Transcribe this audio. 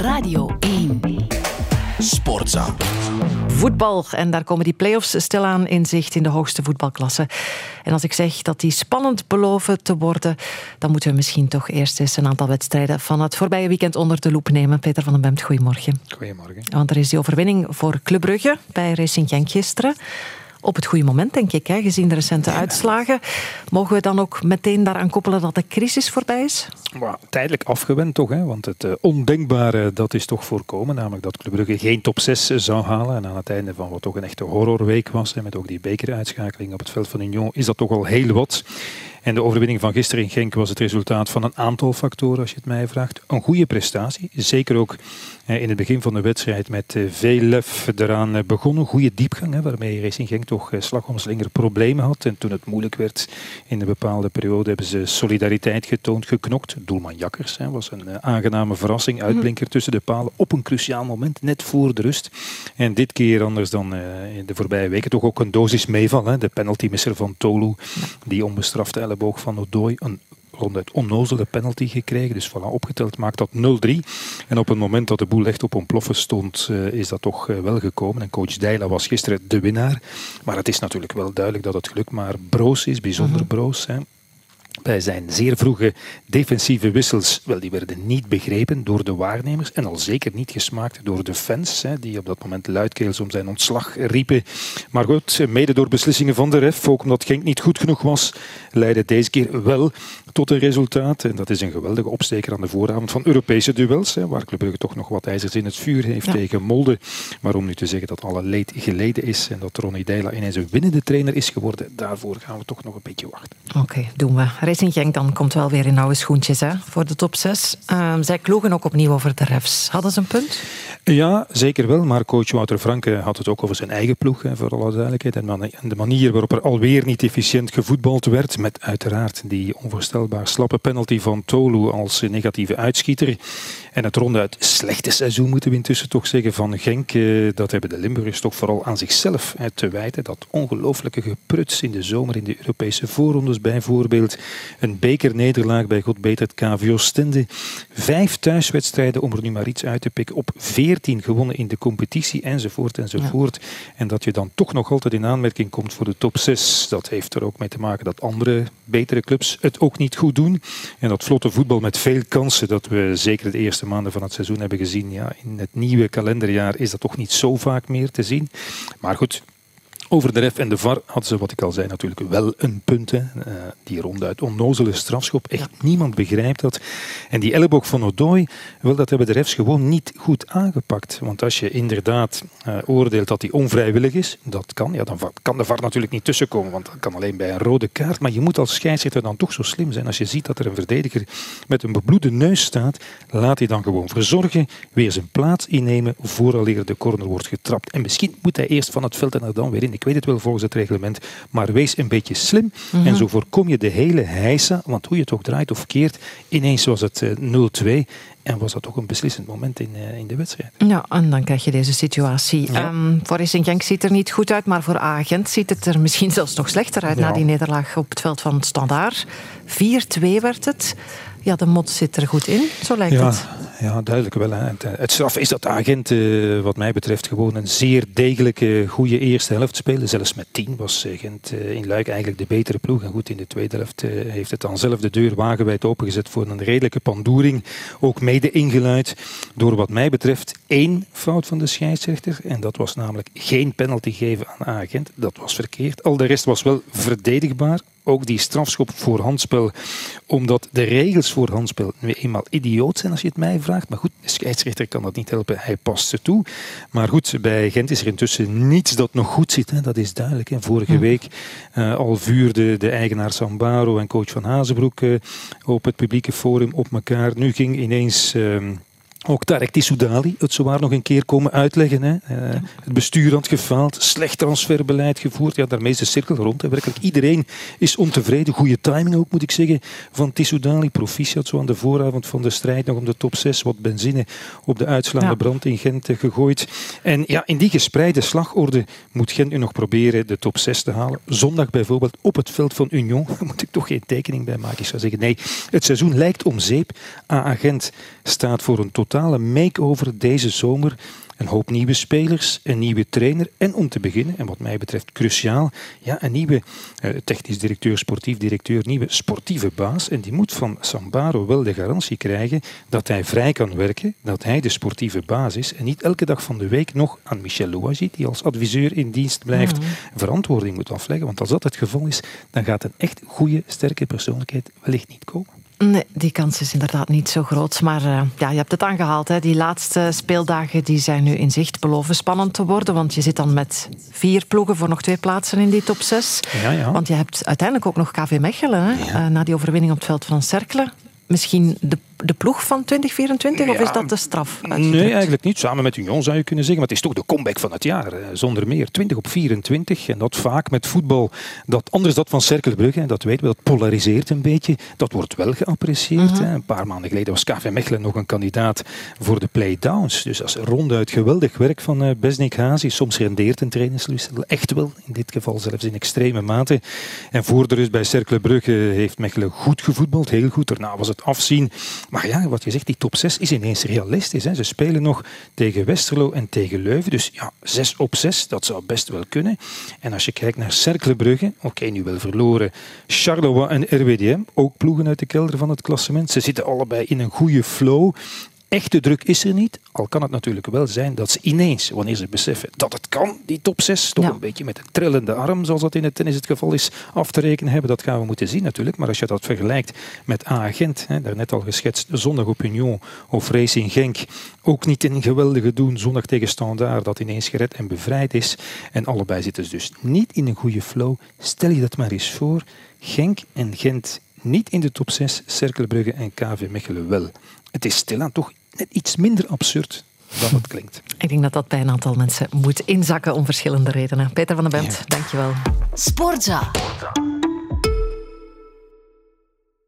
Radio 1. Sportza. Voetbal. En daar komen die play-offs stilaan in zicht in de hoogste voetbalklasse. En als ik zeg dat die spannend beloven te worden, dan moeten we misschien toch eerst eens een aantal wedstrijden van het voorbije weekend onder de loep nemen. Peter van den Bemt, goedemorgen. Goedemorgen. Want er is die overwinning voor Club Brugge bij Racing Genk gisteren op het goede moment, denk ik, hè, gezien de recente uitslagen. Mogen we dan ook meteen daaraan koppelen dat de crisis voorbij is? Tijdelijk afgewend toch, hè? want het uh, ondenkbare dat is toch voorkomen, namelijk dat Club Brugge geen top 6 zou halen. En aan het einde van wat toch een echte horrorweek was, met ook die bekeruitschakeling op het veld van Union, is dat toch al heel wat. En de overwinning van gisteren in Genk was het resultaat van een aantal factoren, als je het mij vraagt. Een goede prestatie, zeker ook in het begin van de wedstrijd met eh, veel lef eraan eh, begonnen. Goede diepgang, waarmee Racing Genk toch eh, slag om slinger problemen had. En toen het moeilijk werd in een bepaalde periode hebben ze solidariteit getoond, geknokt. Doelman Jakkers was een aangename verrassing, uitblinker mhm. tussen de palen op een cruciaal moment, net voor de rust. En dit keer anders dan in de voorbije weken toch ook een dosis meeval. De penaltymisser van Tolu, die onbestrafte elleboog van Odoi. Een ronduit onnozele penalty gekregen. Dus voilà, opgeteld maakt dat 0-3. En op het moment dat de boel echt op ontploffen stond, uh, is dat toch uh, wel gekomen. En coach Deila was gisteren de winnaar. Maar het is natuurlijk wel duidelijk dat het geluk maar broos is, bijzonder mhm. broos. Hè. Bij zijn zeer vroege defensieve wissels, wel, die werden niet begrepen door de waarnemers en al zeker niet gesmaakt door de fans, hè, die op dat moment luidkeels om zijn ontslag riepen. Maar goed, mede door beslissingen van de ref, ook omdat Genk niet goed genoeg was, leidde deze keer wel tot een resultaat. En dat is een geweldige opsteker aan de vooravond van Europese duels, hè, waar Club Brugge toch nog wat ijzers in het vuur heeft tegen Molde. Maar om nu te zeggen dat alle leed geleden is en dat Ronnie Deila ineens een winnende trainer is geworden, daarvoor gaan we toch nog een beetje wachten. Oké, doen we. Racing Genk dan komt wel weer in oude schoentjes hè, voor de top 6. Ehm, zij klogen ook opnieuw over de refs. Hadden ze een punt? Ja, zeker wel. Maar coach Wouter Franke had het ook over zijn eigen ploeg, hè, voor alle duidelijkheid. En de manier waarop er alweer niet efficiënt gevoetbald werd, met uiteraard die onvoorstelbaar slappe penalty van Tolu als negatieve uitschieter. En het ronduit slechte seizoen, moeten we intussen toch zeggen, van Genk. Eh, dat hebben de Limburgers toch vooral aan zichzelf te wijten. Dat ongelooflijke gepruts in de zomer in de Europese voorrondes bijvoorbeeld. Een bekernederlaag bij God beter het KVO Stende. Vijf thuiswedstrijden, om er nu maar iets uit te pikken, op veertien gewonnen in de competitie, enzovoort, enzovoort. En dat je dan toch nog altijd in aanmerking komt voor de top 6. Dat heeft er ook mee te maken dat andere betere clubs het ook niet goed doen. En dat vlotte voetbal met veel kansen, dat we zeker de eerste maanden van het seizoen hebben gezien. Ja, in het nieuwe kalenderjaar is dat toch niet zo vaak meer te zien. Maar goed, over de ref en de VAR hadden ze, wat ik al zei, natuurlijk wel een punt. Hè. Uh, die ronduit onnozele strafschop. Echt niemand begrijpt dat. En die elleboog van Odoi, wel, dat hebben de refs gewoon niet goed aangepakt. Want als je inderdaad uh, oordeelt dat hij onvrijwillig is, dat kan. Ja, dan kan de VAR natuurlijk niet tussenkomen, want dat kan alleen bij een rode kaart. Maar je moet als scheidsrechter dan toch zo slim zijn. Als je ziet dat er een verdediger met een bebloede neus staat, laat hij dan gewoon verzorgen, weer zijn plaats innemen vooraleer de corner wordt getrapt. En misschien moet hij eerst van het veld en er dan weer in ik weet het wel volgens het reglement, maar wees een beetje slim. En mhm. zo voorkom je de hele heisa, want hoe je het ook draait of keert, ineens was het 0-2 eh, en was dat toch een beslissend moment in, uh, in de wedstrijd. Ja, en dan krijg je deze situatie. Ja. Um, voor Genk ziet er niet goed uit, maar voor Agent ziet het er misschien zelfs nog slechter uit na die nederlaag op het veld van Standaard. 4-2 werd het. Ja, de mot zit er goed in, zo lijkt ja, het. Ja, duidelijk wel. Hè. Het, het, straf is dat agent, uh, wat mij betreft, gewoon een zeer degelijke, goede eerste helft speelde. Zelfs met tien was Gent uh, in Luik eigenlijk de betere ploeg. En goed, in de tweede helft heeft het dan zelf de deur wagenwijd opengezet voor een redelijke pandoering. Ook mede ingeluid door wat mij betreft één fout van de scheidsrechter. En dat was namelijk geen penalty geven aan agent. Dat was verkeerd. Al de rest was wel verdedigbaar ook die strafschop voor handspel, omdat de regels voor handspel nu eenmaal idioot zijn als je het mij vraagt. Maar goed, de scheidsrechter kan dat niet helpen, hij past ze toe. Maar goed, bij Gent is er intussen niets dat nog goed zit, hè. dat is duidelijk. Hè. Vorige week uh, al vuurde de eigenaar Sambaro en coach van Hazenbroek uh, op het publieke forum op elkaar. Nu ging ineens... Uh, ook Tarek Tissoudali het zowaar nog een keer komen uitleggen. Hè. Uh, het bestuur had gefaald, slecht transferbeleid gevoerd. Ja, daarmee is de cirkel rond. Hè. Werkelijk iedereen is ontevreden. Goede timing ook, moet ik zeggen, van Tissoudali. Proficiat zo aan de vooravond van de strijd nog om de top 6. Wat benzine op de uitslaande brand in Gent gegooid. En ja, in die gespreide slagorde moet Gent nu nog proberen de top 6 te halen. Zondag bijvoorbeeld op het veld van Union. Daar moet ik toch geen tekening bij maken. Ik zou zeggen, nee, het seizoen lijkt om zeep. A-agent staat voor een tot totale make-over deze zomer. Een hoop nieuwe spelers, een nieuwe trainer en om te beginnen, en wat mij betreft cruciaal, ja, een nieuwe eh, technisch directeur, sportief directeur, nieuwe sportieve baas. En die moet van Sambaro wel de garantie krijgen dat hij vrij kan werken, dat hij de sportieve baas is en niet elke dag van de week nog aan Michel Louagie, die als adviseur in dienst blijft, mhm. verantwoording moet afleggen. Want als dat het geval is, dan gaat een echt goede, sterke persoonlijkheid wellicht niet komen. Nee, die kans is inderdaad niet zo groot. Maar uh, ja, je hebt het aangehaald. Hè. Die laatste speeldagen die zijn nu in zicht. Beloven spannend te worden. Want je zit dan met vier ploegen voor nog twee plaatsen in die top 6. Ja, ja. Want je hebt uiteindelijk ook nog KV Mechelen. Hè, ja. uh, na die overwinning op het veld van Cerkelen. Misschien de de ploeg van 2024 of is dat de straf? Nee, eigenlijk niet. Samen met Union zou je kunnen zeggen. Maar het is toch de comeback van het jaar. Zonder meer. 20 op 24. En dat vaak met voetbal. Dat, anders dat van Cerkelbrugge. Dat weten we. Dat polariseert een beetje. Dat wordt wel geapprecieerd. Mhm. Een paar maanden geleden was KV Mechelen nog een kandidaat voor de playdowns. Dus dat is ronduit geweldig werk van uh, Besnik Hazi. Soms rendeert een trainerslussel echt wel. In dit geval zelfs in extreme mate. En voor de rust bij Cerkelbrugge heeft Mechelen goed gevoetbald. Heel goed. Daarna was het afzien. Maar ja, wat je zegt, die top 6 is ineens realistisch. Hè. Ze spelen nog tegen Westerlo en tegen Leuven. Dus ja, 6 op 6, dat zou best wel kunnen. En als je kijkt naar Cerkelebrugge, oké, nu wel verloren. Charleroi en RWDM, ook ploegen uit de kelder van het klassement. Ze zitten allebei in een goede flow. Echte druk is er niet, al kan het natuurlijk wel zijn dat ze ineens, wanneer ze beseffen dat het kan, die top 6, toch een beetje met een trillende arm, zoals dat in het tennis het geval is, af te rekenen hebben. Dat gaan we moeten zien natuurlijk. Maar als je dat vergelijkt met A-agent, daarnet al geschetst, zondag op Union of Racing Genk, ook niet in een geweldige doen, zondag tegen Standaard, dat ineens gered en bevrijd is. En allebei zitten ze dus niet in een goede flow. Stel je dat maar eens voor. Genk en Gent niet in de top 6, Cerkelbrugge en KV Mechelen wel. Het is stilaan toch net iets minder absurd dan het klinkt. Ik denk dat dat bij een aantal mensen moet inzakken om verschillende redenen. Peter van den Bent, ja. dankjewel. Sportza.